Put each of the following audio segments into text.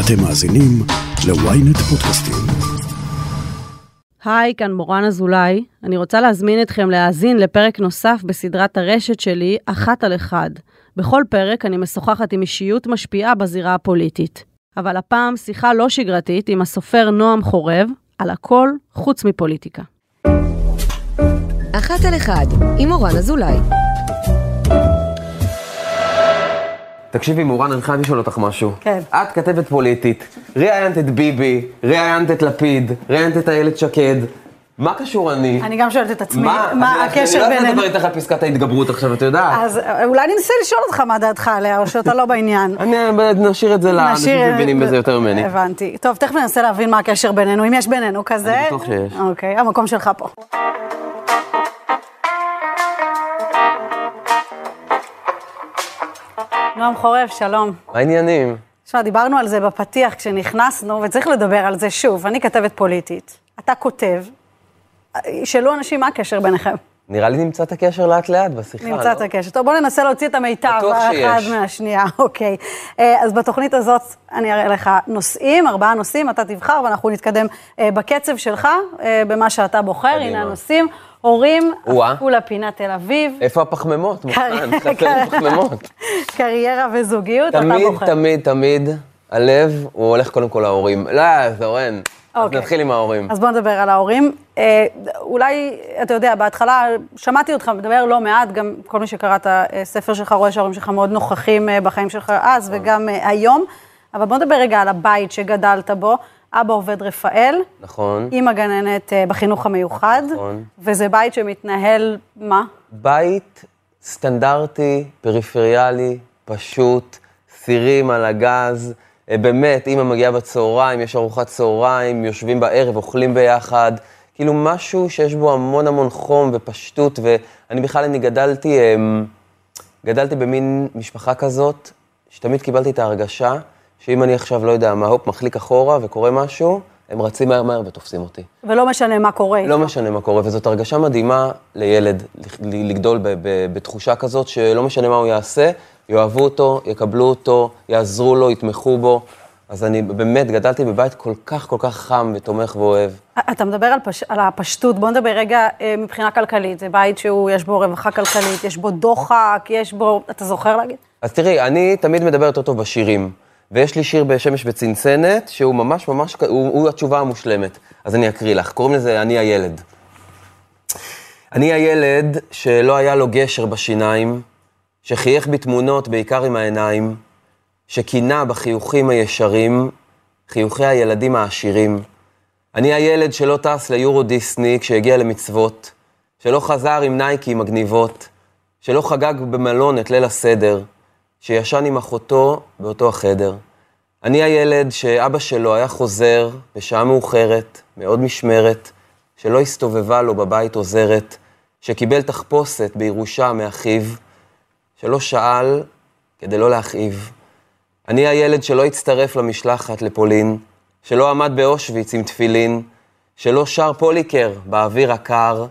אתם מאזינים ל-ynet פודקאסטים. היי, כאן מורן אזולאי. אני רוצה להזמין אתכם להאזין לפרק נוסף בסדרת הרשת שלי, אחת על אחד. בכל פרק אני משוחחת עם אישיות משפיעה בזירה הפוליטית. אבל הפעם שיחה לא שגרתית עם הסופר נועם חורב, על הכל חוץ מפוליטיקה. אחת על אחד, עם מורן אזולאי. תקשיבי, מורן, אני חייב לשאול אותך משהו. כן. את כתבת פוליטית, ראיינת את ביבי, ראיינת את לפיד, ראיינת את איילת שקד. מה קשור אני? אני גם שואלת את עצמי, מה, מה אני- הקשר אני לא בינינו? מדבר איתך על פסקת ההתגברות עכשיו, את יודעת. אז אה, אולי ננסה לשאול אותך מה דעתך עליה, או שאתה לא בעניין. אני, נשאיר את זה לאנשים שמבינים בזה יותר ממני. הבנתי. טוב, תכף ננסה להבין מה הקשר בינינו, אם יש בינינו כזה. אני בטוח שיש. אוקיי, המקום שלך פה. נועם חורף, שלום. מה העניינים? תשמע, דיברנו על זה בפתיח כשנכנסנו, וצריך לדבר על זה שוב. אני כתבת פוליטית, אתה כותב. ישאלו אנשים מה הקשר ביניכם. נראה לי נמצא את הקשר לאט לאט בשיחה, נמצא לא? את הקשר. טוב, בואו ננסה להוציא את המיטב, האחד. מהשנייה, אוקיי. אה, אז בתוכנית הזאת אני אראה לך נושאים, ארבעה נושאים, אתה תבחר ואנחנו נתקדם אה, בקצב שלך, אה, במה שאתה בוחר. הנה הנושאים, הורים, או-אה. עפולה פינת תל אביב, איפה הפחמימות? חסר פחמימות. קריירה וזוגיות, אתה תמיד, בוחר. תמיד, תמיד, הלב, הוא הולך קודם כל להורים. לא, זורן. אז אוקיי. נתחיל עם ההורים. אז בוא נדבר על ההורים. אה, אולי, אתה יודע, בהתחלה שמעתי אותך מדבר לא מעט, גם כל מי שקרא את הספר שלך רואה שההורים שלך מאוד נוכחים אה, בחיים שלך אז וגם אה, היום. אבל בוא נדבר רגע על הבית שגדלת בו. אבא עובד רפאל, נכון. אימא גננת אה, בחינוך המיוחד, נכון. וזה בית שמתנהל, מה? בית סטנדרטי, פריפריאלי, פשוט, סירים על הגז. אה, באמת, אימא מגיעה בצהריים, יש ארוחת צהריים, יושבים בערב, אוכלים ביחד. כאילו משהו שיש בו המון המון חום ופשטות, ואני בכלל, אני גדלתי, אמ, גדלתי במין משפחה כזאת, שתמיד קיבלתי את ההרגשה שאם אני עכשיו, לא יודע מה, הופ, מחליק אחורה וקורה משהו, הם רצים מהר מהר ותופסים אותי. ולא משנה מה קורה. לא משנה מה קורה, וזאת הרגשה מדהימה לילד, לגדול ב- ב- בתחושה כזאת שלא משנה מה הוא יעשה, יאהבו אותו, יקבלו אותו, יעזרו לו, יתמכו בו. אז אני באמת גדלתי בבית כל כך כל כך חם ותומך ואוהב. אתה מדבר על, פש... על הפשטות, בוא נדבר רגע אה, מבחינה כלכלית. זה בית שהוא, יש בו רווחה כלכלית, יש בו דוחק, יש בו, אתה זוכר להגיד? אז תראי, אני תמיד מדבר יותר טוב בשירים. ויש לי שיר בשמש וצנצנת, שהוא ממש ממש, הוא, הוא התשובה המושלמת. אז אני אקריא לך, קוראים לזה אני הילד. אני הילד שלא היה לו גשר בשיניים, שחייך בתמונות בעיקר עם העיניים, שקינה בחיוכים הישרים, חיוכי הילדים העשירים. אני הילד שלא טס ליורו דיסני כשהגיע למצוות, שלא חזר עם נייקי מגניבות, שלא חגג במלון את ליל הסדר, שישן עם אחותו באותו החדר. אני הילד שאבא שלו היה חוזר בשעה מאוחרת, מאוד משמרת, שלא הסתובבה לו בבית עוזרת, שקיבל תחפושת בירושה מאחיו, שלא שאל כדי לא להכאיב. אני הילד שלא הצטרף למשלחת לפולין, שלא עמד באושוויץ עם תפילין, שלא שר פוליקר באוויר הקר,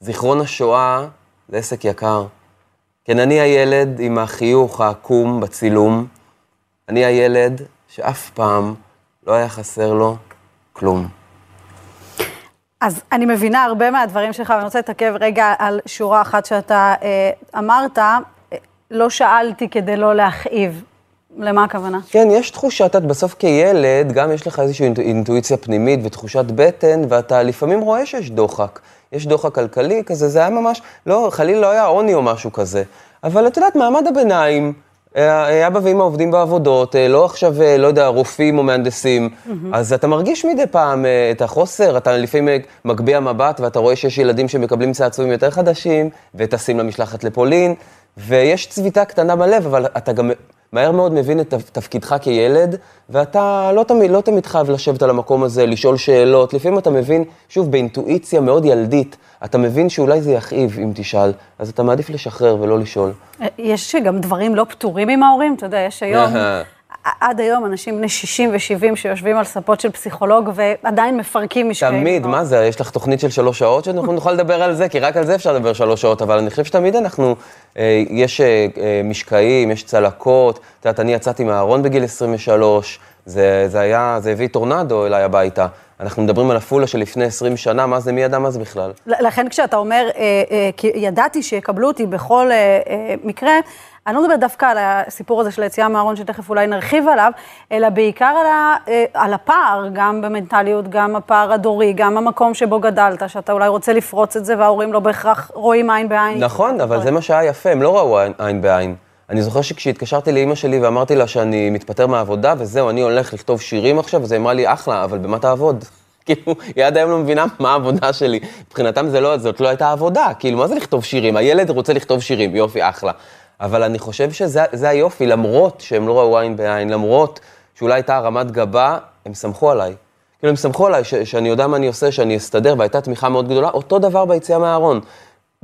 זיכרון השואה זה עסק יקר. כן, אני הילד עם החיוך העקום בצילום, אני הילד שאף פעם לא היה חסר לו כלום. אז אני מבינה הרבה מהדברים שלך, ואני רוצה להתעכב רגע על שורה אחת שאתה אה, אמרת, לא שאלתי כדי לא להכאיב. למה הכוונה? כן, יש תחושה, את בסוף כילד, גם יש לך איזושהי אינטו- אינטואיציה פנימית ותחושת בטן, ואתה לפעמים רואה שיש דוחק. יש דוחק כלכלי כזה, זה היה ממש, לא, חלילה לא היה עוני או משהו כזה. אבל את יודעת, מעמד הביניים, אה, אבא ואמא עובדים בעבודות, אה, לא עכשיו, אה, לא יודע, רופאים או מהנדסים, אז אתה מרגיש מדי פעם את החוסר, אתה לפעמים מגביה מבט ואתה רואה שיש ילדים שמקבלים צעצועים יותר חדשים, וטסים למשלחת לפולין, ויש צביטה קטנה בלב, אבל אתה גם מהר מאוד מבין את תפ- תפקידך כילד, ואתה לא תמיד, לא תמיד חייב לשבת על המקום הזה, לשאול שאלות. לפעמים אתה מבין, שוב, באינטואיציה מאוד ילדית, אתה מבין שאולי זה יכאיב אם תשאל, אז אתה מעדיף לשחרר ולא לשאול. אה, יש גם דברים לא פתורים עם ההורים, אתה יודע, יש היום. עד היום אנשים בני 60 ו-70 שיושבים על ספות של פסיכולוג ועדיין מפרקים משקעים. תמיד, מה זה, יש לך תוכנית של שלוש שעות שאנחנו נוכל לדבר על זה? כי רק על זה אפשר לדבר שלוש שעות, אבל אני חושב שתמיד אנחנו, אה, יש אה, אה, משקעים, יש צלקות. את יודעת, אני יצאתי מהארון בגיל 23, זה, זה היה, זה הביא טורנדו אליי הביתה. אנחנו מדברים על עפולה של לפני 20 שנה, מה זה, מי ידע מה זה בכלל? לכן כשאתה אומר, אה, אה, כי ידעתי שיקבלו אותי בכל אה, אה, מקרה, אני לא מדברת דווקא על הסיפור הזה של היציאה מהארון, שתכף אולי נרחיב עליו, אלא בעיקר על, ה, אה, על הפער, גם במנטליות, גם הפער הדורי, גם המקום שבו גדלת, שאתה אולי רוצה לפרוץ את זה, וההורים לא בהכרח רואים עין בעין. נכון, אבל זה מה שהיה יפה, הם לא ראו עין, עין בעין. אני זוכר שכשהתקשרתי לאימא שלי ואמרתי לה שאני מתפטר מהעבודה, וזהו, אני הולך לכתוב שירים עכשיו, אז היא אמרה לי, אחלה, אבל במה תעבוד? כאילו, היא עד היום לא מבינה מה העבודה שלי. מבחינתם זה לא, זאת לא הייתה עבודה, כאילו, מה זה לכתוב שירים? הילד רוצה לכתוב שירים, יופי, אחלה. אבל אני חושב שזה היופי, למרות שהם לא ראו עין בעין, למרות שאולי הייתה הרמת גבה, הם סמכו עליי. כאילו, הם סמכו עליי ש- שאני יודע מה אני עושה, שאני אסתדר, והייתה תמיכה מאוד גדולה, אותו דבר ביציאה מהארון.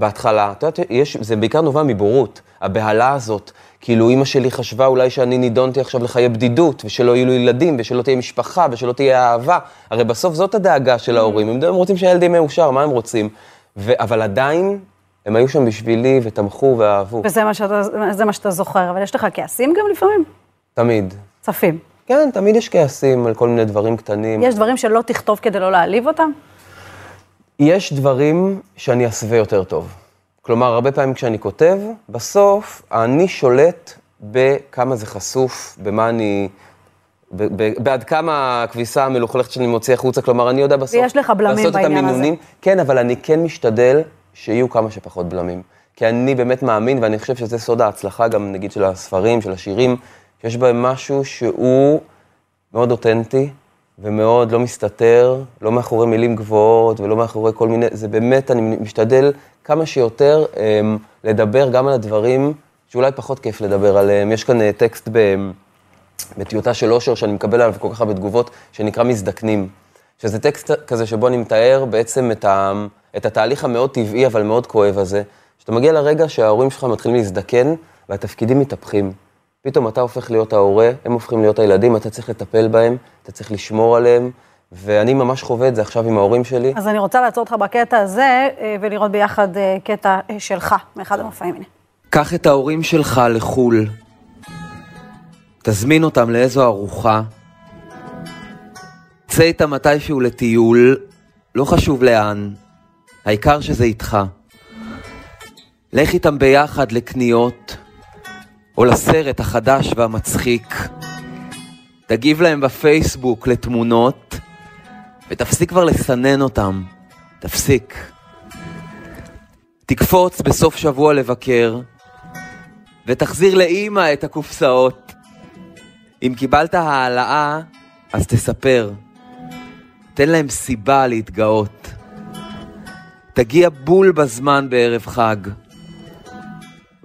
בהתחלה, את יודעת, יש, זה בעיקר נובע מבורות, הבהלה הזאת. כאילו, אימא שלי חשבה אולי שאני נידונתי עכשיו לחיי בדידות, ושלא יהיו לי ילדים, ושלא תהיה משפחה, ושלא תהיה אהבה. הרי בסוף זאת הדאגה של ההורים, הם, הם רוצים שהילד יהיה מאושר, מה הם רוצים? ו- אבל עדיין, הם היו שם בשבילי, ותמכו ואהבו. וזה מה שאתה, זה מה שאתה זוכר, אבל יש לך כעסים גם לפעמים? תמיד. צפים. כן, תמיד יש כעסים על כל מיני דברים קטנים. יש דברים שלא תכתוב כדי לא להעליב אותם? יש דברים שאני אסווה יותר טוב. כלומר, הרבה פעמים כשאני כותב, בסוף אני שולט בכמה זה חשוף, במה אני... ב- ב- בעד כמה הכביסה המלוכלכת שאני מוציא החוצה, כלומר, אני יודע בסוף... ויש לך בלמים בעניין הזה. המינונים. כן, אבל אני כן משתדל שיהיו כמה שפחות בלמים. כי אני באמת מאמין, ואני חושב שזה סוד ההצלחה גם, נגיד, של הספרים, של השירים, שיש בהם משהו שהוא מאוד אותנטי, ומאוד לא מסתתר, לא מאחורי מילים גבוהות ולא מאחורי כל מיני, זה באמת, אני משתדל כמה שיותר um, לדבר גם על הדברים שאולי פחות כיף לדבר עליהם. יש כאן uh, טקסט ב, בטיוטה של אושר שאני מקבל עליו כל כך הרבה תגובות, שנקרא מזדקנים. שזה טקסט כזה שבו אני מתאר בעצם את, ה, את התהליך המאוד טבעי אבל מאוד כואב הזה, שאתה מגיע לרגע שההורים שלך מתחילים להזדקן והתפקידים מתהפכים. פתאום אתה הופך להיות ההורה, הם הופכים להיות הילדים, אתה צריך לטפל בהם, אתה צריך לשמור עליהם, ואני ממש חווה את זה עכשיו עם ההורים שלי. אז אני רוצה לעצור אותך בקטע הזה, אה, ולראות ביחד אה, קטע אה, שלך, מאחד המופעים. הנה. קח את ההורים שלך לחו"ל, תזמין אותם לאיזו ארוחה, צא איתם מתישהו לטיול, לא חשוב לאן, העיקר שזה איתך. לך איתם ביחד לקניות, או לסרט החדש והמצחיק. תגיב להם בפייסבוק לתמונות, ותפסיק כבר לסנן אותם. תפסיק. תקפוץ בסוף שבוע לבקר, ותחזיר לאימא את הקופסאות. אם קיבלת העלאה, אז תספר. תן להם סיבה להתגאות. תגיע בול בזמן בערב חג.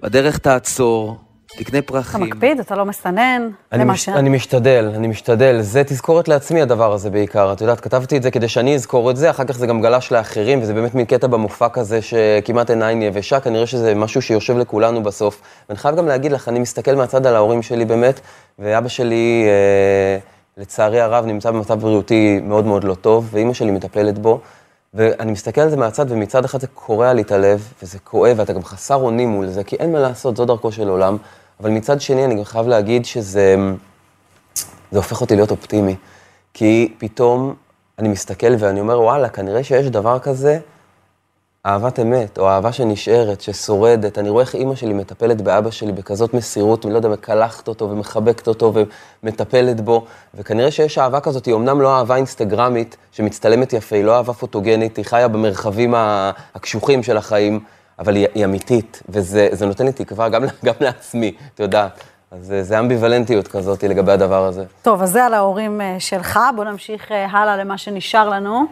בדרך תעצור, תקנה אתה פרחים. מקפיד, אתה לא מסנן, אני, מש... אני משתדל, אני משתדל. זה תזכורת לעצמי הדבר הזה בעיקר. את יודעת, כתבתי את זה כדי שאני אזכור את זה, אחר כך זה גם גלש לאחרים, וזה באמת מין קטע במופע כזה שכמעט עיניים יבשה, כנראה שזה משהו שיושב לכולנו בסוף. ואני חייב גם להגיד לך, אני מסתכל מהצד על ההורים שלי באמת, ואבא שלי, אה, לצערי הרב, נמצא במצב בריאותי מאוד מאוד לא טוב, ואימא שלי מטפלת בו. ואני מסתכל על זה מהצד, ומצד אחד זה קורע לי את הלב, וזה כואב, ואתה גם חסר אונים מול זה, כי אין מה לעשות, זו דרכו של עולם. אבל מצד שני, אני גם חייב להגיד שזה זה הופך אותי להיות אופטימי. כי פתאום אני מסתכל ואני אומר, וואלה, כנראה שיש דבר כזה, אהבת אמת, או אהבה שנשארת, ששורדת. אני רואה איך אימא שלי מטפלת באבא שלי בכזאת מסירות, אני לא יודע, מקלחת אותו ומחבקת אותו ומטפלת בו, וכנראה שיש אהבה כזאת, היא אמנם לא אהבה אינסטגרמית, שמצטלמת יפה, היא לא אהבה פוטוגנית, היא חיה במרחבים הקשוחים של החיים, אבל היא, היא אמיתית, וזה זה נותן לי תקווה גם, גם לעצמי, את יודעת. אז זה- זה אמביוולנטיות כזאת לגבי הדבר הזה. טוב, אז זה על ההורים אה, שלך, בואו נמשיך אה, הלאה למה שנשאר לנו.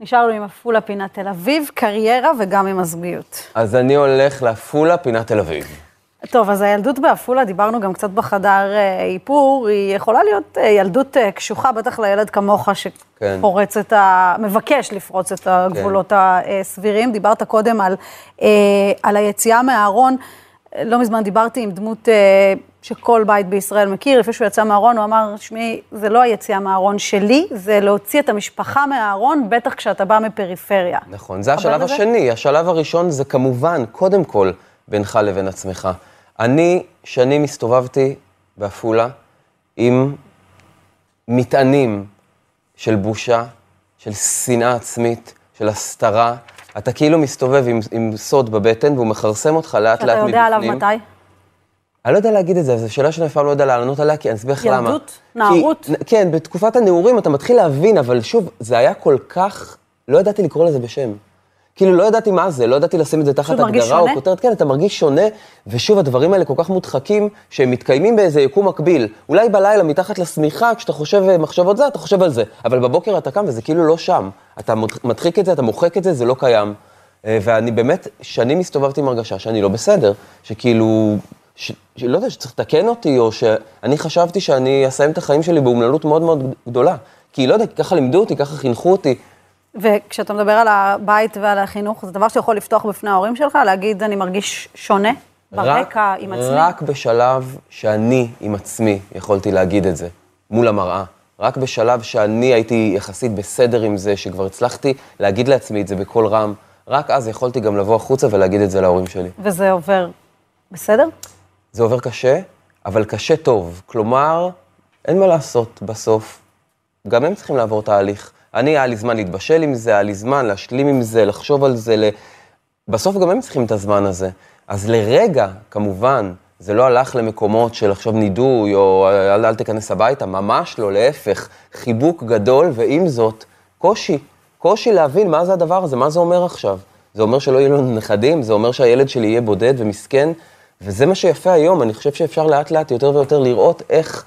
נשארנו עם עפולה פינת תל אביב, קריירה וגם עם הזוגיות. אז אני הולך לעפולה, פינת תל אביב. טוב, אז הילדות בעפולה, דיברנו גם קצת בחדר אה, איפור, היא יכולה להיות אה, ילדות אה, קשוחה, בטח לילד כמוך, כן. שפורץ את ה... מבקש לפרוץ את הגבולות הסבירים. דיברת קודם על, על היציאה מהארון. לא מזמן דיברתי עם דמות שכל בית בישראל מכיר, לפני שהוא יצא מהארון, הוא אמר, שמעי, זה לא היציאה מהארון שלי, זה להוציא את המשפחה מהארון, בטח כשאתה בא מפריפריה. נכון, זה השלב זה- השני. השלב הראשון זה כמובן, קודם כל, בינך לבין עצמך. אני שנים הסתובבתי בעפולה עם מטענים של בושה, של שנאה עצמית, של הסתרה. אתה כאילו מסתובב עם, עם סוד בבטן והוא מכרסם אותך לאט לאט אתה מבפנים. יודע עליו מתי? אני לא יודע להגיד את זה, זו שאלה שאני אף פעם לא יודע לענות עליה, כי אני אסביר לך למה. ילדות? נערות? כי, כן, בתקופת הנעורים אתה מתחיל להבין, אבל שוב, זה היה כל כך, לא ידעתי לקרוא לזה בשם. כאילו, לא ידעתי מה זה, לא ידעתי לשים את זה תחת הגדרה או? כותרת, כן, אתה מרגיש שונה, ושוב, הדברים האלה כל כך מודחקים, שהם מתקיימים באיזה יקום מקביל. אולי בלילה, מתחת לשמיכה, כשאתה חושב אה, מחשבות זה, אתה חושב על זה, אבל בבוקר אתה קם וזה כאילו לא שם. אתה מדחיק את זה, אתה מוחק את זה, זה לא קיים. אה, ואני באמת, שנים הסתובבתי עם הרגשה שאני לא בסדר, שכאילו, ש, שלא יודע, שצריך לתקן אותי, או שאני חשבתי שאני אסיים את החיים שלי באומללות מאוד מאוד גדולה. כי לא יודע, ככה לימדו אותי, ככה חינכו אותי. וכשאתה מדבר על הבית ועל החינוך, זה דבר שיכול לפתוח בפני ההורים שלך, להגיד, אני מרגיש שונה ברקע, עם עצמי? רק בשלב שאני עם עצמי יכולתי להגיד את זה, מול המראה. רק בשלב שאני הייתי יחסית בסדר עם זה, שכבר הצלחתי להגיד לעצמי את זה בקול רם, רק אז יכולתי גם לבוא החוצה ולהגיד את זה להורים שלי. וזה עובר בסדר? זה עובר קשה, אבל קשה טוב. כלומר, אין מה לעשות בסוף. גם הם צריכים לעבור תהליך. אני, היה לי זמן להתבשל עם זה, היה לי זמן להשלים עם זה, לחשוב על זה. ל... בסוף גם הם צריכים את הזמן הזה. אז לרגע, כמובן, זה לא הלך למקומות של עכשיו נידוי, או אל, אל תיכנס הביתה, ממש לא, להפך. חיבוק גדול, ועם זאת, קושי. קושי להבין מה זה הדבר הזה, מה זה אומר עכשיו. זה אומר שלא יהיו לנו נכדים, זה אומר שהילד שלי יהיה בודד ומסכן, וזה מה שיפה היום, אני חושב שאפשר לאט לאט יותר ויותר לראות איך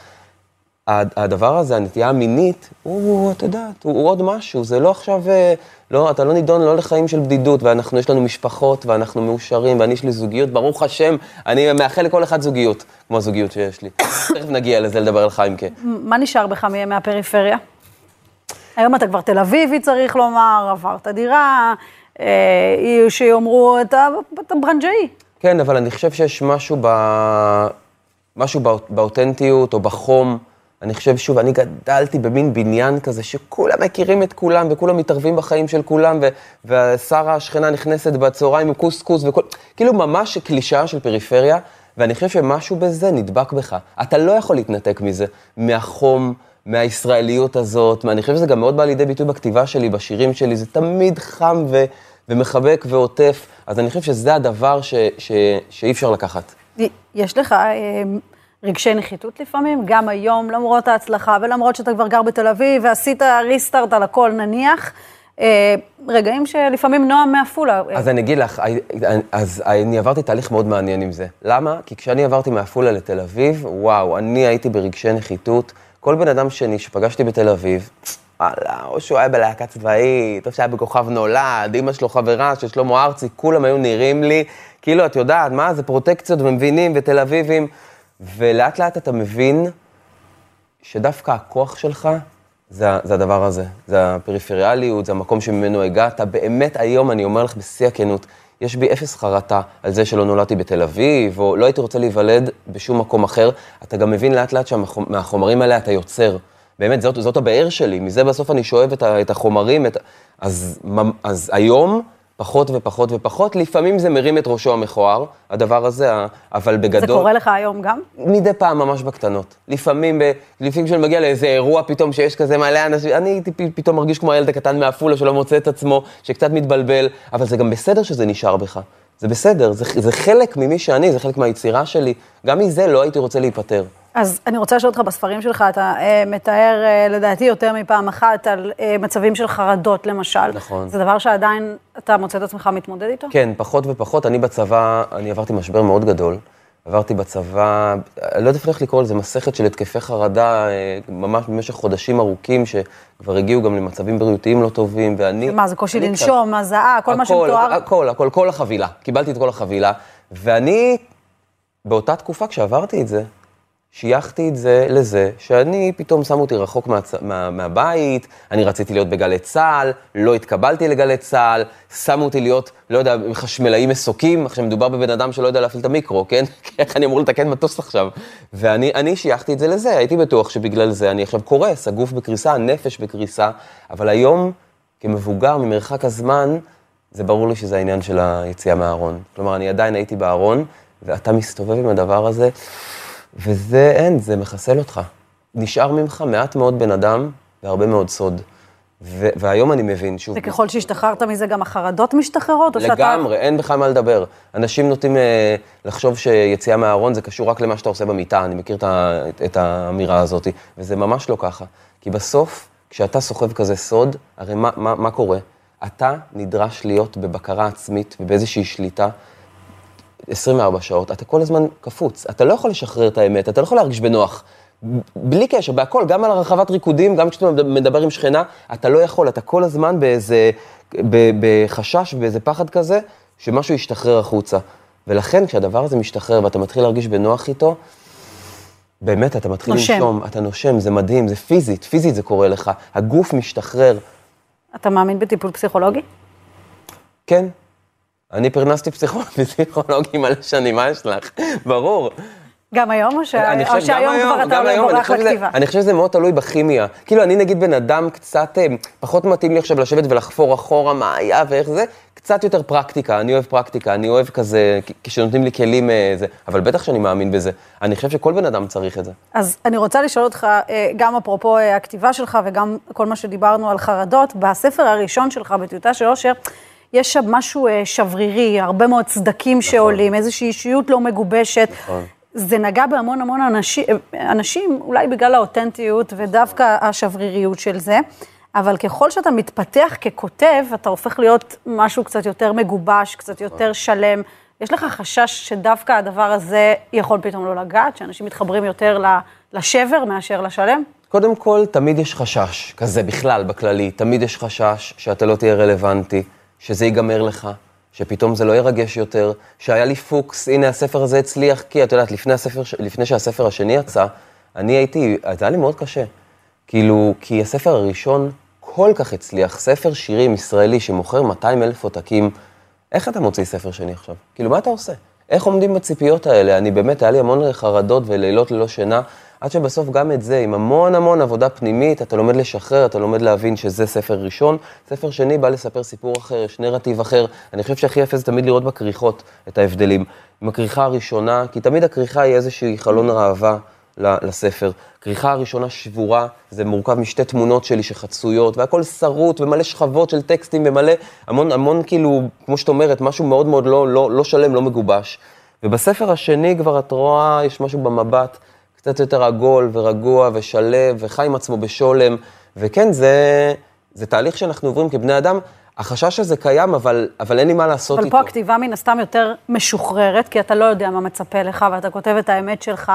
הדבר הזה, הנטייה המינית, הוא, את יודעת, הוא, הוא עוד משהו, זה לא עכשיו, אה, לא, אתה לא נידון לא לחיים של בדידות, ואנחנו, יש לנו משפחות, ואנחנו מאושרים, ואני יש לי זוגיות, ברוך השם, אני מאחל לכל אחד זוגיות, כמו הזוגיות שיש לי. תכף נגיע לזה, לדבר על חיימקה. מה נשאר בך מהפריפריה? היום אתה כבר תל אביבי, צריך לומר, עברת דירה, אה, שיאמרו, אתה, אתה ברנג'אי. כן, אבל אני חושב שיש משהו, ב... משהו בא... באותנטיות או בחום. אני חושב, שוב, אני גדלתי במין בניין כזה שכולם מכירים את כולם וכולם מתערבים בחיים של כולם. ושרה השכנה נכנסת בצהריים עם קוסקוס וכל... כאילו ממש קלישאה של פריפריה, ואני חושב שמשהו בזה נדבק בך. אתה לא יכול להתנתק מזה, מהחום, מהישראליות הזאת, אני חושב שזה גם מאוד בא לידי ביטוי בכתיבה שלי, בשירים שלי, זה תמיד חם ו... ומחבק ועוטף, אז אני חושב שזה הדבר ש... ש... שאי אפשר לקחת. יש לך אה, רגשי נחיתות לפעמים, גם היום, למרות ההצלחה ולמרות שאתה כבר גר בתל אביב ועשית ריסטארט על הכל נניח, אה, רגעים שלפעמים נועם מעפולה. אז אני אגיד לך, אז אני עברתי תהליך מאוד מעניין עם זה. למה? כי כשאני עברתי מעפולה לתל אביב, וואו, אני הייתי ברגשי נחיתות. כל בן אדם שני שפגשתי בתל אביב, וואלה, או שהוא היה בלהקה צבאית, או שהיה בכוכב נולד, אמא שלו חברה של שלמה ארצי, כולם היו נראים לי, כאילו, את יודעת, מה זה פרוטקציות ומבינים ותל אביבים, ולאט לאט אתה מבין שדווקא הכוח שלך זה, זה הדבר הזה, זה הפריפריאליות, זה המקום שממנו הגעת. באמת היום, אני אומר לך בשיא הכנות, יש בי אפס חרטה על זה שלא נולדתי בתל אביב, או לא הייתי רוצה להיוולד בשום מקום אחר. אתה גם מבין לאט לאט שמהחומרים האלה אתה יוצר. באמת, זאת, זאת הבאר שלי, מזה בסוף אני שואב את, ה, את החומרים. את, אז, אז היום, פחות ופחות ופחות, לפעמים זה מרים את ראשו המכוער, הדבר הזה, אבל בגדול... זה קורה לך היום גם? מדי פעם, ממש בקטנות. לפעמים, ב, לפעמים כשאני מגיע לאיזה אירוע פתאום שיש כזה מלא אנשים, אני הייתי פתאום מרגיש כמו הילד הקטן מעפולה שלא מוצא את עצמו, שקצת מתבלבל, אבל זה גם בסדר שזה נשאר בך. זה בסדר, זה, זה חלק ממי שאני, זה חלק מהיצירה שלי. גם מזה לא הייתי רוצה להיפטר. אז אני רוצה לשאול אותך, בספרים שלך אתה אה, מתאר, אה, לדעתי, יותר מפעם אחת על אה, מצבים של חרדות, למשל. נכון. זה דבר שעדיין אתה מוצא את עצמך מתמודד איתו? כן, פחות ופחות. אני בצבא, אני עברתי משבר מאוד גדול. עברתי בצבא, לא יודע איך לקרוא לזה, מסכת של התקפי חרדה, אה, ממש במשך חודשים ארוכים, שכבר הגיעו גם למצבים בריאותיים לא טובים, ואני... מה, זה קושי לנשום, הזעה, כל מה שמתואר? הכל, הכל, כל החבילה. קיבלתי את כל החבילה, ואני, באותה תקופה, כשעברתי את זה, שייכתי את זה לזה שאני, פתאום שמו אותי רחוק מה, מה, מהבית, אני רציתי להיות בגלי צה"ל, לא התקבלתי לגלי צה"ל, שמו אותי להיות, לא יודע, חשמלאי מסוקים, עכשיו מדובר בבן אדם שלא יודע להפעיל את המיקרו, כן? איך אני אמור לתקן מטוס עכשיו? ואני שייכתי את זה לזה, הייתי בטוח שבגלל זה אני עכשיו קורס, הגוף בקריסה, הנפש בקריסה, אבל היום, כמבוגר, ממרחק הזמן, זה ברור לי שזה העניין של היציאה מהארון. כלומר, אני עדיין הייתי בארון, ואתה מסתובב עם הדבר הזה. וזה אין, זה מחסל אותך. נשאר ממך מעט מאוד בן אדם והרבה מאוד סוד. ו- והיום אני מבין, שוב... וככל שהשתחררת מזה, גם החרדות משתחררות? או שאתה... לגמרי, אין בכלל מה לדבר. אנשים נוטים אה, לחשוב שיציאה מהארון זה קשור רק למה שאתה עושה במיטה, אני מכיר את, ה- את האמירה הזאת, וזה ממש לא ככה. כי בסוף, כשאתה סוחב כזה סוד, הרי מה, מה, מה קורה? אתה נדרש להיות בבקרה עצמית ובאיזושהי שליטה 24 שעות, אתה כל הזמן קפוץ, אתה לא יכול לשחרר את האמת, אתה לא יכול להרגיש בנוח. בלי קשר, בהכל, גם על הרחבת ריקודים, גם כשאתה מדבר עם שכנה, אתה לא יכול, אתה כל הזמן באיזה, ב- בחשש, באיזה פחד כזה, שמשהו ישתחרר החוצה. ולכן, כשהדבר הזה משתחרר ואתה מתחיל להרגיש בנוח איתו, באמת, אתה מתחיל נושם. לנשום, אתה נושם, זה מדהים, זה פיזית, פיזית זה קורה לך, הגוף משתחרר. אתה מאמין בטיפול פסיכולוגי? כן, אני פרנסתי פסיכולוג- פסיכולוגים מלא שנים, מה יש לך? ברור. גם היום, או, או חושב, גם שהיום היום, כבר אתה היום, בורח חושב שזה- לכתיבה? אני חושב שזה מאוד תלוי בכימיה. כאילו, אני נגיד בן אדם קצת, אה, פחות מתאים לי עכשיו לשבת ולחפור אחורה מה היה ואיך זה, קצת יותר פרקטיקה, אני אוהב פרקטיקה, אני אוהב כזה, כשנותנים לי כלים אה, זה, אבל בטח שאני מאמין בזה. אני חושב שכל בן אדם צריך את זה. אז אני רוצה לשאול אותך, אה, גם אפרופו הכתיבה שלך וגם כל מה שדיברנו על חרדות, בספר הראשון שלך, בטיוטה של אושר, יש שם משהו אה, שברירי, הרבה מאוד סדקים שעולים, איזושהי אישיות לא מגובשת. נכון. זה נגע בהמון המון אנשים, אנשים, אולי בגלל האותנטיות ודווקא השבריריות של זה, אבל ככל שאתה מתפתח ככותב, אתה הופך להיות משהו קצת יותר מגובש, קצת יותר שלם. יש לך חשש שדווקא הדבר הזה יכול פתאום לא לגעת, שאנשים מתחברים יותר לשבר מאשר לשלם? קודם כל, תמיד יש חשש, כזה בכלל, בכללי, תמיד יש חשש שאתה לא תהיה רלוונטי, שזה ייגמר לך, שפתאום זה לא ירגש יותר, שהיה לי פוקס, הנה הספר הזה הצליח, כי את יודעת, לפני, הספר, לפני שהספר השני יצא, אני הייתי, זה היה לי מאוד קשה. כאילו, כי הספר הראשון כל כך הצליח, ספר שירים ישראלי שמוכר 200 אלף עותקים, איך אתה מוציא ספר שני עכשיו? כאילו, מה אתה עושה? איך עומדים בציפיות האלה? אני באמת, היה לי המון חרדות ולילות ללא שינה, עד שבסוף גם את זה, עם המון המון עבודה פנימית, אתה לומד לשחרר, אתה לומד להבין שזה ספר ראשון. ספר שני בא לספר סיפור אחר, יש נרטיב אחר. אני חושב שהכי יפה זה תמיד לראות בכריכות את ההבדלים. עם הכריכה הראשונה, כי תמיד הכריכה היא איזושהי חלון ראווה לספר. הכריכה הראשונה שבורה, זה מורכב משתי תמונות שלי שחצויות, והכל שרוט ומלא שכבות של טקסטים ומלא, המון, המון כאילו, כמו שאת אומרת, משהו מאוד מאוד לא, לא, לא שלם, לא מגובש. ובספר השני כבר את רואה, יש משהו במבט קצת יותר עגול ורגוע ושלב וחי עם עצמו בשולם, וכן, זה, זה תהליך שאנחנו עוברים כבני אדם. החשש הזה קיים, אבל, אבל אין לי מה לעשות אבל איתו. פה הכתיבה מן הסתם יותר משוחררת, כי אתה לא יודע מה מצפה לך ואתה כותב את האמת שלך,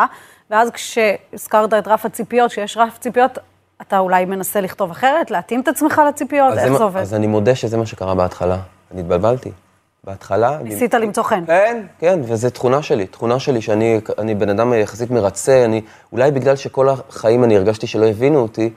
ואז כשהזכרת את רף הציפיות, כשיש רף ציפיות, אתה אולי מנסה לכתוב אחרת, להתאים את עצמך לציפיות, איך זה עובד? אז אני מודה שזה מה שקרה בהתחלה. אני התבלבלתי. בהתחלה... ניסית למצוא חן. כן, כן, וזו תכונה שלי, תכונה שלי שאני אני בן אדם יחסית מרצה, אני, אולי בגלל שכל החיים אני הרגשתי שלא הבינו אותי,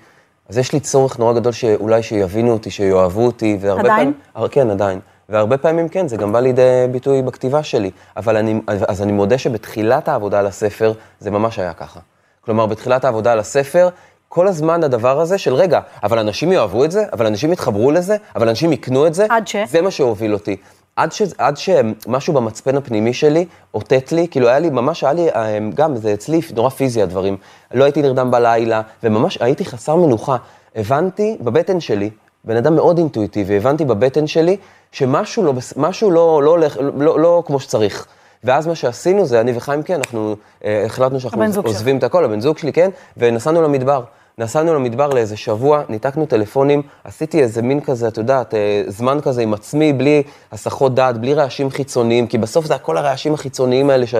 אז יש לי צורך נורא גדול שאולי שיבינו אותי, שיאהבו אותי, והרבה עדיין? פעמים... כן, עדיין. והרבה פעמים כן, זה גם בא לידי ביטוי בכתיבה שלי. אבל אני, אז אני מודה שבתחילת העבודה על הספר, זה ממש היה ככה. כלומר, בתחילת העבודה על הספר, כל הזמן הדבר הזה של רגע, אבל אנשים יאהבו את זה, אבל אנשים יתחברו לזה, אבל אנשים יקנו את זה, עד ש? זה מה שהוביל אותי. עד, ש, עד שמשהו במצפן הפנימי שלי אותת לי, כאילו היה לי, ממש היה לי, אה, גם, זה אצלי נורא פיזי הדברים. לא הייתי נרדם בלילה, וממש הייתי חסר מנוחה. הבנתי בבטן שלי, בן אדם מאוד אינטואיטיבי, הבנתי בבטן שלי שמשהו לא, משהו לא, לא הולך, לא, לא, לא כמו שצריך. ואז מה שעשינו זה, אני וחיים, כן, אנחנו אה, החלטנו שאנחנו. עוזבים את הכל, הבן זוג שלי, כן, ונסענו למדבר. נסענו למדבר לאיזה שבוע, ניתקנו טלפונים, עשיתי איזה מין כזה, את יודעת, אה, זמן כזה עם עצמי, בלי הסחות דעת, בלי רעשים חיצוניים, כי בסוף זה הכל הרעשים החיצוניים האלה ש...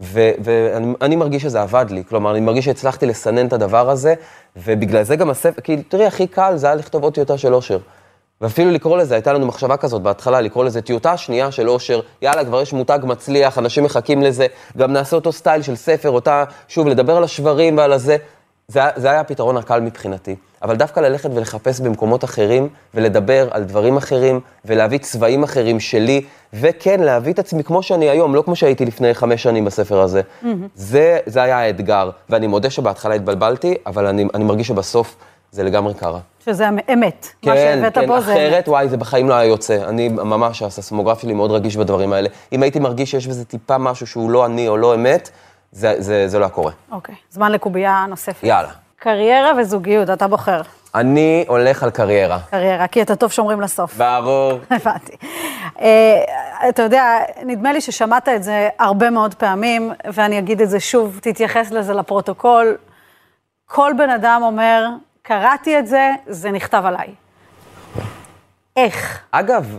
ואני אני מרגיש שזה עבד לי, כלומר, אני מרגיש שהצלחתי לסנן את הדבר הזה, ובגלל זה גם הספר, כי תראי, הכי קל זה היה לכתוב עוד טיוטה של אושר. ואפילו לקרוא לזה, הייתה לנו מחשבה כזאת בהתחלה, לקרוא לזה טיוטה שנייה של אושר, יאללה, כבר יש מותג מצליח, אנשים מחכים לזה, גם נעשה אותו סטייל של ספר, אותה, שוב, לדבר על השברים ועל הזה. זה, זה היה הפתרון הקל מבחינתי. אבל דווקא ללכת ולחפש במקומות אחרים, ולדבר על דברים אחרים, ולהביא צבעים אחרים שלי, וכן, להביא את עצמי כמו שאני היום, לא כמו שהייתי לפני חמש שנים בספר הזה. זה, זה היה האתגר, ואני מודה שבהתחלה התבלבלתי, אבל אני, אני מרגיש שבסוף זה לגמרי קרה. שזה אמת. מה כן, שהבאת כן, פה זה אמת. אחרת, וואי, זה בחיים לא היה יוצא. אני ממש, הססמוגרף שלי מאוד רגיש בדברים האלה. אם הייתי מרגיש שיש בזה טיפה משהו שהוא לא אני או לא אמת, זה, זה, זה לא היה קורה. אוקיי, זמן לקובייה נוספת. יאללה. קריירה וזוגיות, אתה בוחר. אני הולך על קריירה. קריירה, כי את הטוב שומרים לסוף. ברור. הבנתי. אה, אתה יודע, נדמה לי ששמעת את זה הרבה מאוד פעמים, ואני אגיד את זה שוב, תתייחס לזה לפרוטוקול. כל בן אדם אומר, קראתי את זה, זה נכתב עליי. איך? אגב,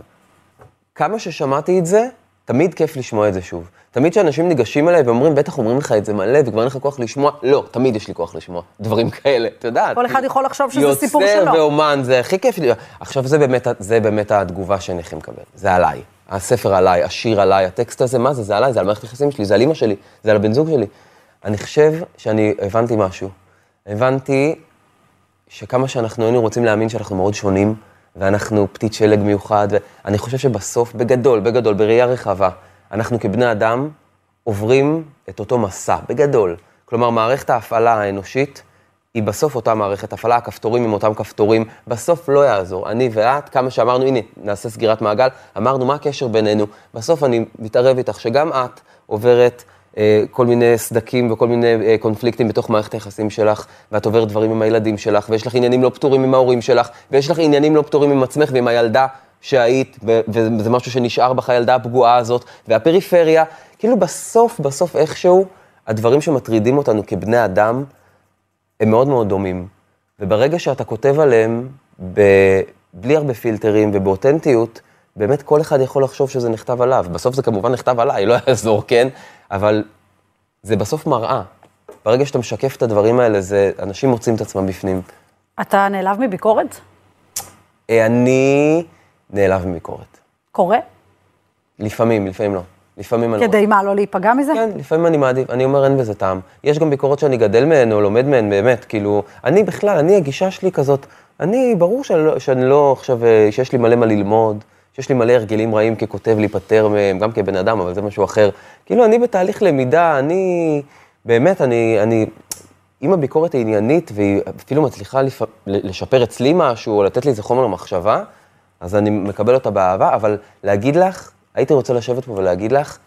כמה ששמעתי את זה, תמיד כיף לשמוע את זה שוב. תמיד כשאנשים ניגשים אליי ואומרים, בטח אומרים לך את זה מלא, וכבר אין לך כוח לשמוע, לא, תמיד יש לי כוח לשמוע דברים כאלה, את יודעת. כל אחד יכול לחשוב שזה סיפור יוצר שלו. ואומן, זה הכי כיף לי. עכשיו, זה באמת, זה באמת התגובה שאני הכי מקבל, זה עליי. הספר עליי, השיר עליי, הטקסט הזה, מה זה? זה עליי, זה על מערכת היחסים שלי, זה על אימא שלי, זה על הבן זוג שלי. אני חושב שאני הבנתי משהו. הבנתי שכמה שאנחנו היינו רוצים להאמין שאנחנו מאוד שונים, ואנחנו פתית שלג מיוחד, ואני חושב שבסוף, בגדול, בגדול, בראייה רחבה, אנחנו כבני אדם עוברים את אותו מסע, בגדול. כלומר, מערכת ההפעלה האנושית היא בסוף אותה מערכת הפעלה, הכפתורים הם אותם כפתורים, בסוף לא יעזור. אני ואת, כמה שאמרנו, הנה, נעשה סגירת מעגל, אמרנו, מה הקשר בינינו? בסוף אני מתערב איתך שגם את עוברת כל מיני סדקים וכל מיני אה, קונפליקטים בתוך מערכת היחסים שלך, ואת עוברת דברים עם הילדים שלך, ויש לך עניינים לא פתורים עם ההורים שלך, ויש לך עניינים לא פתורים עם עצמך ועם הילדה שהיית, וזה משהו שנשאר בך, הילדה הפגועה הזאת, והפריפריה, כאילו בסוף, בסוף איכשהו, הדברים שמטרידים אותנו כבני אדם, הם מאוד מאוד דומים. וברגע שאתה כותב עליהם, ב... בלי הרבה פילטרים ובאותנטיות, באמת כל אחד יכול לחשוב שזה נכתב עליו. בסוף זה כמובן נכתב עליי, לא יעזור, כן? אבל זה בסוף מראה. ברגע שאתה משקף את הדברים האלה, זה, אנשים מוצאים את עצמם בפנים. אתה נעלב מביקורת? אה, אני נעלב מביקורת. קורה? לפעמים, לפעמים לא. לפעמים אני לא. כדי מה, לא להיפגע מזה? כן, לפעמים אני מעדיף, אני אומר אין בזה טעם. יש גם ביקורות שאני גדל מהן או לומד מהן, באמת, כאילו, אני בכלל, אני, הגישה שלי כזאת, אני, ברור שאני לא, שאני לא עכשיו, אה, שיש לי מלא מה ללמוד, שיש לי מלא הרגלים רעים ככותב להיפטר מהם, גם כבן אדם, אבל זה משהו אחר. כאילו, אני בתהליך למידה, אני, באמת, אני, אני, אם הביקורת היא עניינית והיא אפילו מצליחה לפ... לשפר אצלי משהו, או לתת לי איזה חומר למחשבה, אז אני מקבל אותה באהבה, אבל להגיד לך, הייתי רוצה לשבת פה ולהגיד לך,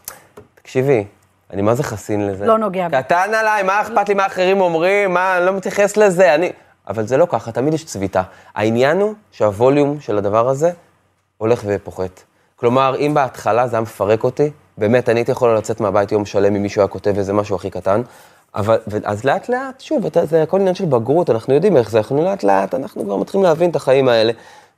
תקשיבי, אני מה זה חסין לזה? לא נוגע בי. קטן עליי, מה אכפת לי מה אחרים אומרים, מה, אני לא מתייחס לזה, אני... אבל זה לא ככה, תמיד יש צביטה. העניין הוא שהווליום של הדבר הזה הולך ופוחת. כלומר, אם בהתחלה זה היה מפרק אותי, באמת, אני הייתי יכול לצאת מהבית יום שלם אם מישהו היה כותב איזה משהו הכי קטן, אבל, אז לאט לאט, שוב, זה הכל עניין של בגרות, אנחנו יודעים איך זה, אנחנו לאט לאט, אנחנו כבר מתחילים להבין את החיים האלה.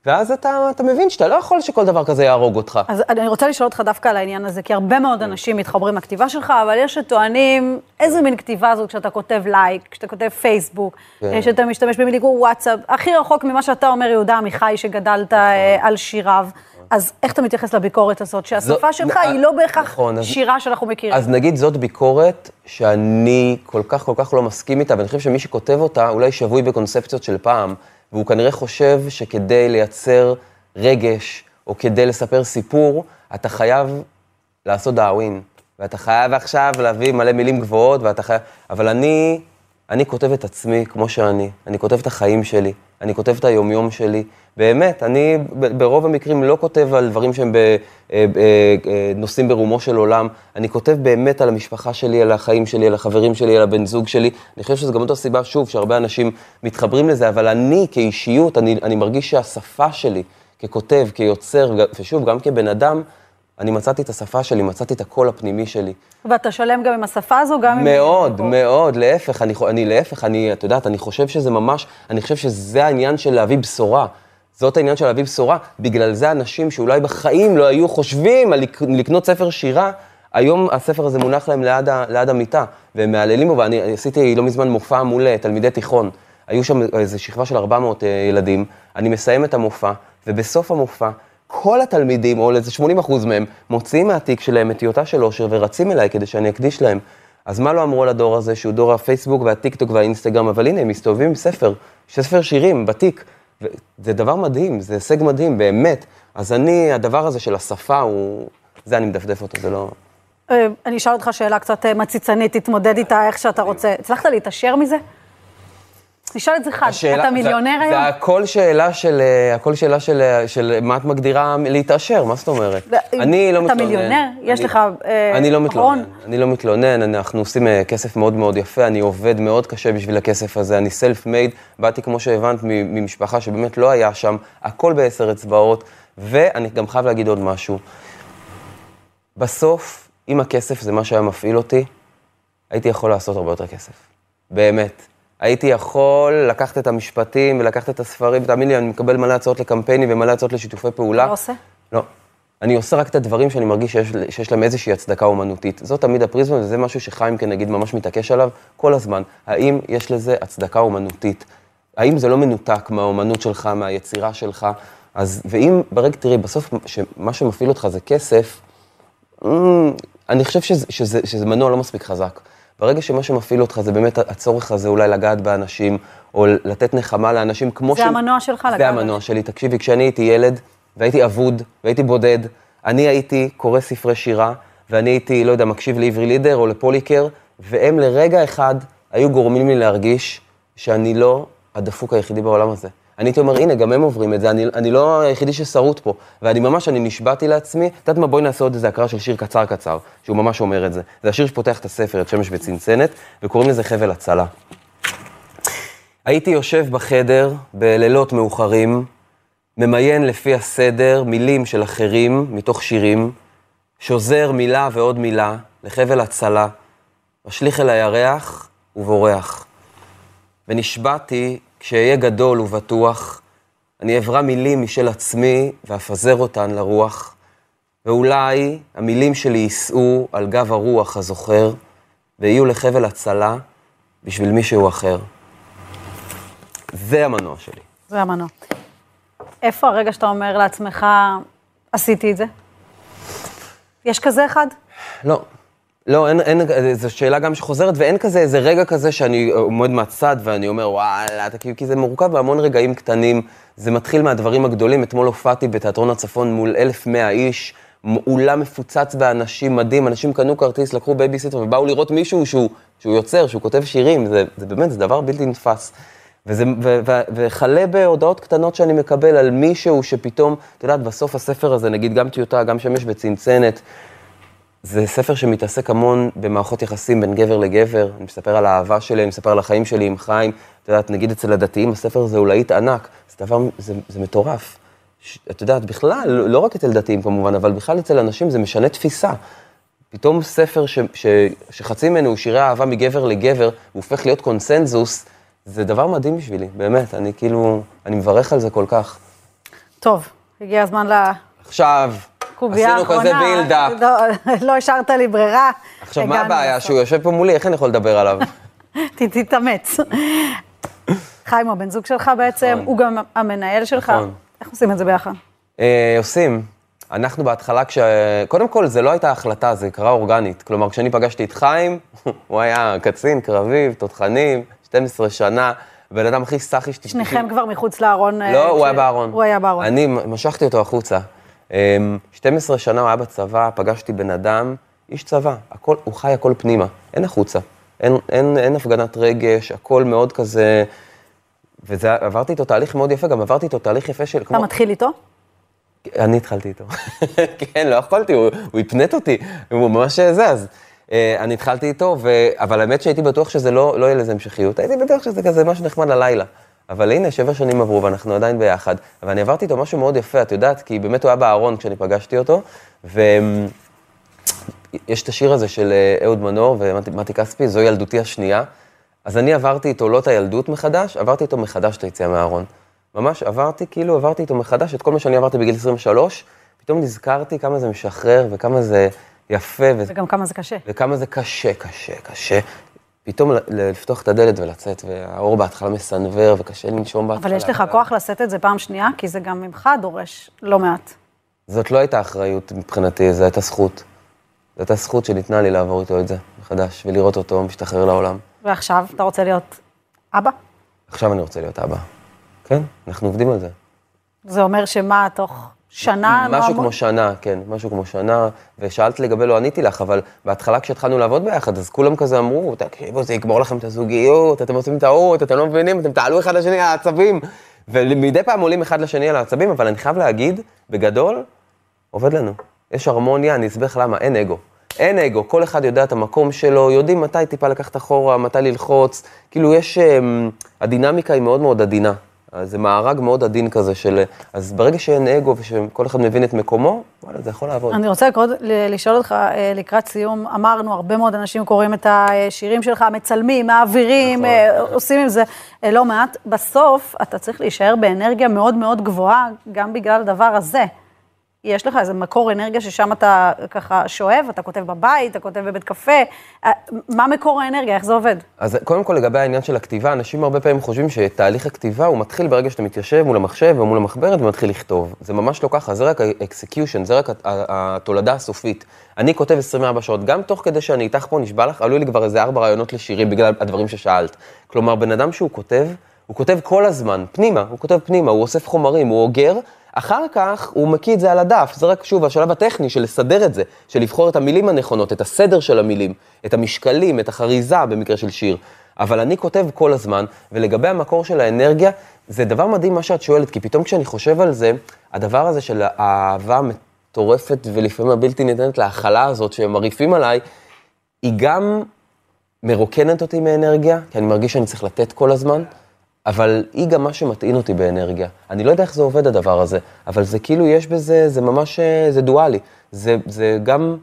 ואז אתה, אתה מבין שאתה לא יכול שכל דבר כזה יהרוג אותך. אז אני רוצה לשאול אותך דווקא על העניין הזה, כי הרבה מאוד אנשים מתחברים לכתיבה שלך, אבל יש שטוענים, איזה מין כתיבה זאת כשאתה כותב לייק, כשאתה כותב פייסבוק, כן. שאתה משתמש כמו וואטסאפ, הכי רחוק ממה שאתה אומר, יהודה עמיחי, שגדלת אה, על שיריו. אז איך אתה מתייחס לביקורת הזאת, שהשפה זו- שלך היא לא בהכרח נכון, שירה שאנחנו מכירים? אז נגיד זאת ביקורת שאני כל כך כל כך לא מסכים איתה, ואני חושב שמי שכותב אותה אולי שבוי בקונספציות של פעם, והוא כנראה חושב שכדי לייצר רגש, או כדי לספר סיפור, אתה חייב לעשות דאווין. ואתה חייב עכשיו להביא מלא מילים גבוהות, ואתה חייב... אבל אני, אני כותב את עצמי כמו שאני. אני כותב את החיים שלי, אני כותב את היומיום שלי. באמת, אני ברוב המקרים לא כותב על דברים שהם אה, אה, אה, נושאים ברומו של עולם. אני כותב באמת על המשפחה שלי, על החיים שלי, על החברים שלי, על הבן זוג שלי. אני חושב שזו גם אותה סיבה, שוב, שהרבה אנשים מתחברים לזה, אבל אני כאישיות, אני, אני מרגיש שהשפה שלי, ככותב, כיוצר, ושוב, גם כבן אדם, אני מצאתי את השפה שלי, מצאתי את הקול הפנימי שלי. ואתה שלם גם עם השפה הזו, גם עם... מאוד, מאוד, להפך, אני, אני להפך, אני, את יודעת, אני חושב שזה ממש, אני חושב שזה העניין של להביא בשורה. זאת העניין של להביא בשורה, בגלל זה אנשים שאולי בחיים לא היו חושבים על לק- לקנות ספר שירה, היום הספר הזה מונח להם ליד, ה, ליד המיטה, והם מהללים בו, ואני עשיתי לא מזמן מופע מול אה, תלמידי תיכון. היו שם איזו שכבה של 400 אה, ילדים, אני מסיים את המופע, ובסוף המופע, כל התלמידים, או איזה 80 אחוז מהם, מוציאים מהתיק שלהם את טיוטה של אושר ורצים אליי כדי שאני אקדיש להם. אז מה לא אמרו על הדור הזה, שהוא דור הפייסבוק והטיקטוק והאינסטגרם, אבל הנה, הם מסתובבים עם ספר, ספר שירים בתיק. זה דבר מדהים, זה הישג מדהים, באמת. אז אני, הדבר הזה של השפה, הוא... זה אני מדפדף אותו, זה לא... אה, אני אשאל אותך שאלה קצת אה, מציצנית, תתמודד איתה איך שאתה רוצה. הצלחת להתעשר מזה? תשאל את זה חד, השאלה- אתה מיליונר זה, היום? זה הכל שאלה של, אה, הכל שאלה של, אה, של מה את מגדירה להתעשר, מה זאת אומרת? אני לא אתה מתלונן. מיליונר? יש אני- לך, אה, אני לא? מתלונן, אני לא מתלונן, אנחנו עושים אה, כסף מאוד מאוד יפה, אני עובד מאוד קשה בשביל הכסף הזה, אני סלף מייד, באתי כמו שהבנת ממשפחה שבאמת לא היה שם, הכל בעשר אצבעות, ואני גם חייב להגיד עוד משהו. בסוף, אם הכסף זה מה שהיה מפעיל אותי, הייתי יכול לעשות הרבה יותר כסף. באמת. הייתי יכול לקחת את המשפטים ולקחת את הספרים, תאמין לי, אני מקבל מלא הצעות לקמפיינים ומלא הצעות לשיתופי פעולה. לא עושה? לא. אני עושה רק את הדברים שאני מרגיש שיש, שיש להם איזושהי הצדקה אומנותית. זאת תמיד הפריזמה, וזה משהו שחיים, כן, נגיד, ממש מתעקש עליו כל הזמן. האם יש לזה הצדקה אומנותית? האם זה לא מנותק מהאומנות שלך, מהיצירה שלך? אז, ואם, ברגע, תראי, בסוף, שמה שמפעיל אותך זה כסף, אמ, אני חושב שזה, שזה, שזה מנוע לא מספיק חזק. ברגע שמה שמפעיל אותך זה באמת הצורך הזה אולי לגעת באנשים, או לתת נחמה לאנשים כמו זה המנוע שלך, לגעת זה המנוע שלי. תקשיבי, כשאני הייתי ילד, והייתי אבוד, והייתי בודד, אני הייתי קורא ספרי שירה, ואני הייתי, לא יודע, מקשיב לעברי לידר או לפוליקר, והם לרגע אחד היו גורמים לי להרגיש שאני לא הדפוק היחידי בעולם הזה. אני הייתי אומר, הנה, גם הם עוברים את זה, אני, אני לא היחידי ששרוט פה. ואני ממש, אני נשבעתי לעצמי, את יודעת מה, בואי נעשה עוד איזה הקראה של שיר קצר קצר, שהוא ממש אומר את זה. זה השיר שפותח את הספר, את שמש וצנצנת, וקוראים לזה חבל הצלה. הייתי יושב בחדר בלילות מאוחרים, ממיין לפי הסדר מילים של אחרים מתוך שירים, שוזר מילה ועוד מילה לחבל הצלה, משליך אל הירח ובורח. ונשבעתי, כשאהיה גדול ובטוח, אני אברא מילים משל עצמי ואפזר אותן לרוח, ואולי המילים שלי יישאו על גב הרוח הזוכר, ויהיו לחבל הצלה בשביל מישהו אחר. זה המנוע שלי. זה המנוע. איפה הרגע שאתה אומר לעצמך, עשיתי את זה? יש כזה אחד? לא. לא, אין, אין, זו שאלה גם שחוזרת, ואין כזה איזה רגע כזה שאני עומד מהצד ואני אומר, וואלה, אתה כאילו, כי זה מורכב בהמון רגעים קטנים. זה מתחיל מהדברים הגדולים. אתמול הופעתי בתיאטרון הצפון מול 1,100 איש, אולם מפוצץ באנשים מדהים, אנשים קנו כרטיס, לקחו בייביסיטר ובאו לראות מישהו שהוא, שהוא יוצר, שהוא כותב שירים, זה, זה באמת, זה דבר בלתי נתפס. וזה, ו, ו, וכלה בהודעות קטנות שאני מקבל על מישהו שפתאום, את יודעת, בסוף הספר הזה, נגיד גם טיוטה, גם שמש וצנצנת, זה ספר שמתעסק המון במערכות יחסים בין גבר לגבר, אני מספר על האהבה שלי, אני מספר על החיים שלי עם חיים, את יודעת, נגיד אצל הדתיים, הספר הזה הוא להיט ענק, זה דבר, זה, זה מטורף. ש, את יודעת, בכלל, לא רק אצל דתיים כמובן, אבל בכלל אצל אנשים זה משנה תפיסה. פתאום ספר ש, ש, שחצי ממנו הוא שירי אהבה מגבר לגבר, הוא הופך להיות קונסנזוס, זה דבר מדהים בשבילי, באמת, אני כאילו, אני מברך על זה כל כך. טוב, הגיע הזמן עכשיו, לקובייה עשינו האחרונה. כזה בילדאפ. לא, לא השארת לי ברירה. עכשיו, מה הבעיה? שהוא יושב פה מולי, איך אני יכול לדבר עליו? תתאמץ. חיים הוא הבן זוג שלך בעצם, נכון. הוא גם המנהל שלך. נכון. איך עושים את זה ביחד? אה, עושים. אנחנו בהתחלה, כש... קודם כל, זה לא הייתה החלטה, זה קרה אורגנית. כלומר, כשאני פגשתי את חיים, הוא היה קצין, קרבי, תותחנים, 12 שנה, בן אדם הכי סאחי שתשתתפי. שניכם כבר מחוץ לארון. אה, לא, הוא היה בארון. הוא היה בארון. אני משכתי אותו החוצה. אמ, 12 שנה הוא היה בצבא, פגשתי בן אדם, איש צבא, הכל, הוא חי הכל פנימה, אין החוצה. אין, אין, אין הפגנת רגש, הכל מאוד כזה... ועברתי איתו תהליך מאוד יפה, גם עברתי איתו תהליך יפה של... אתה מתחיל איתו? אני התחלתי איתו. כן, לא יכולתי, הוא, הוא הפנט אותי, הוא ממש זה, אז אה, אני התחלתי איתו, ו... אבל האמת שהייתי בטוח שזה לא, לא יהיה לזה המשכיות, הייתי בטוח שזה כזה משהו נחמד ללילה. אבל הנה, שבע שנים עברו ואנחנו עדיין ביחד, ואני עברתי איתו משהו מאוד יפה, את יודעת, כי באמת הוא היה בארון כשאני פגשתי אותו, ויש את השיר הזה של אה, אהוד מנור ומתי כספי, זו ילדותי השנייה. אז אני עברתי איתו לא את הילדות מחדש, עברתי איתו מחדש את היציאה מהארון. ממש עברתי, כאילו עברתי איתו מחדש את כל מה שאני עברתי בגיל 23, פתאום נזכרתי כמה זה משחרר וכמה זה יפה ו... וגם כמה זה קשה. וכמה זה קשה, קשה, קשה. פתאום לפתוח את הדלת ולצאת, והאור בהתחלה מסנוור וקשה לנשום בהתחלה. אבל יש לך כוח לשאת את זה פעם שנייה, כי זה גם ממך דורש לא מעט. זאת לא הייתה אחריות מבחינתי, זו הייתה זכות. זו הייתה זכות שניתנה לי לעבור איתו את זה מחדש, ולראות אותו משתחרר לעולם. ועכשיו, אתה רוצה להיות אבא? עכשיו אני רוצה להיות אבא. כן, אנחנו עובדים על זה. זה אומר שמה, תוך שנה? משהו? כמו שנה, כן, משהו כמו שנה, ושאלת לגבי לא עניתי לך, אבל בהתחלה כשהתחלנו לעבוד ביחד, אז כולם כזה אמרו, תקשיבו, זה יגמור לכם את הזוגיות, אתם עושים טעות, אתם לא מבינים, אתם תעלו אחד לשני על העצבים. ומדי פעם עולים אחד לשני על העצבים, אבל אני חייב להגיד, בגדול, עובד לנו. יש הרמוניה, אני אסביר לך למה, אין אגו. אין אגו, כל אחד יודע את המקום שלו, יודעים מתי טיפה לקחת אחורה, מתי ללחוץ. כאילו יש, אמ, הדינמיקה היא מאוד מאוד עדינה. אז זה מארג מאוד עדין כזה של... אז ברגע שאין אגו ושכל אחד מבין את מקומו, וואלה, זה יכול לעבוד. אני רוצה לקרוא, ל- לשאול אותך אה, לקראת סיום, אמרנו, הרבה מאוד אנשים קוראים את השירים שלך, מצלמים, מעבירים, נכון. אה, עושים עם זה אה, לא מעט. בסוף, אתה צריך להישאר באנרגיה מאוד מאוד גבוהה, גם בגלל הדבר הזה. יש לך איזה מקור אנרגיה ששם אתה ככה שואב, אתה כותב בבית, אתה כותב בבית קפה, אה, מה מקור האנרגיה, איך זה עובד? אז קודם כל לגבי העניין של הכתיבה, אנשים הרבה פעמים חושבים שתהליך הכתיבה הוא מתחיל ברגע שאתה מתיישב מול המחשב או מול המחברת ומתחיל לכתוב. זה ממש לא ככה, זה רק ה-execution, זה רק התולדה הסופית. אני כותב 24 שעות, גם תוך כדי שאני איתך פה נשבע לך, עלו לי כבר איזה ארבע רעיונות לשירים בגלל הדברים ששאלת. כלומר, בן אדם שהוא כותב, הוא כותב כל הזמן, פנימה, הוא כותב פנימה, הוא אוסף חומרים, הוא אוגר, אחר כך הוא מקיא את זה על הדף, זה רק שוב השלב הטכני של לסדר את זה, של לבחור את המילים הנכונות, את הסדר של המילים, את המשקלים, את החריזה במקרה של שיר. אבל אני כותב כל הזמן, ולגבי המקור של האנרגיה, זה דבר מדהים מה שאת שואלת, כי פתאום כשאני חושב על זה, הדבר הזה של האהבה המטורפת ולפעמים הבלתי ניתנת להכלה הזאת שהם מרעיפים עליי, היא גם מרוקנת אותי מאנרגיה, כי אני מרגיש שאני צריך לתת כל הזמן, אבל היא גם מה שמטעין אותי באנרגיה. אני לא יודע איך זה עובד הדבר הזה, אבל זה כאילו יש בזה, זה ממש, אה, זה דואלי. זה, זה גם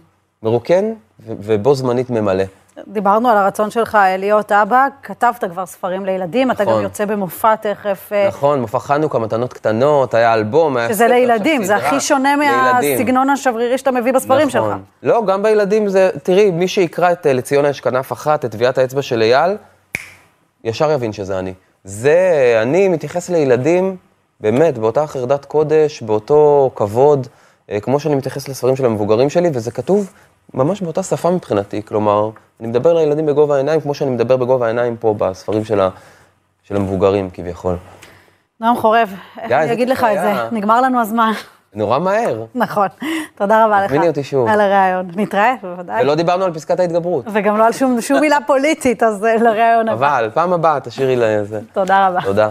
מרוקן ו- ובו זמנית ממלא. דיברנו על הרצון שלך להיות אבא, כתבת כבר ספרים לילדים, אתה גם נכון. יוצא במופע תכף. אה, נכון, מופע חנוכה, מתנות קטנות, היה אלבום, היה שזה לילדים, זה. הכי שונה. מהסגנון השברירי שאתה מביא בספרים שלך. נכון. לא, גם בילדים זה, תראי, מי שיקרא את אה, לציונה יש כנף אחת, את טביעת האצבע של אייל, ישר יבין שזה אני. זה, אני מתייחס לילדים, באמת, באותה חרדת קודש, באותו כבוד, אה, כמו שאני מתייחס לספרים של המבוגרים שלי, וזה כתוב ממש באותה שפה מבחינתי. כלומר, אני מדבר לילדים בגובה העיניים, כמו שאני מדבר בגובה העיניים פה בספרים של, ה, של המבוגרים, כביכול. נועם חורב, איך אני אגיד לך את זה? נגמר לנו הזמן. נורא מהר. נכון. תודה רבה לך. תזמיני אותי שוב. על הרעיון. נתראה, בוודאי. ולא דיברנו על פסקת ההתגברות. וגם לא על שום מילה פוליטית, אז אה, לרעיון הבא. אבל, פעם הבאה תשאירי לזה. תודה רבה. תודה.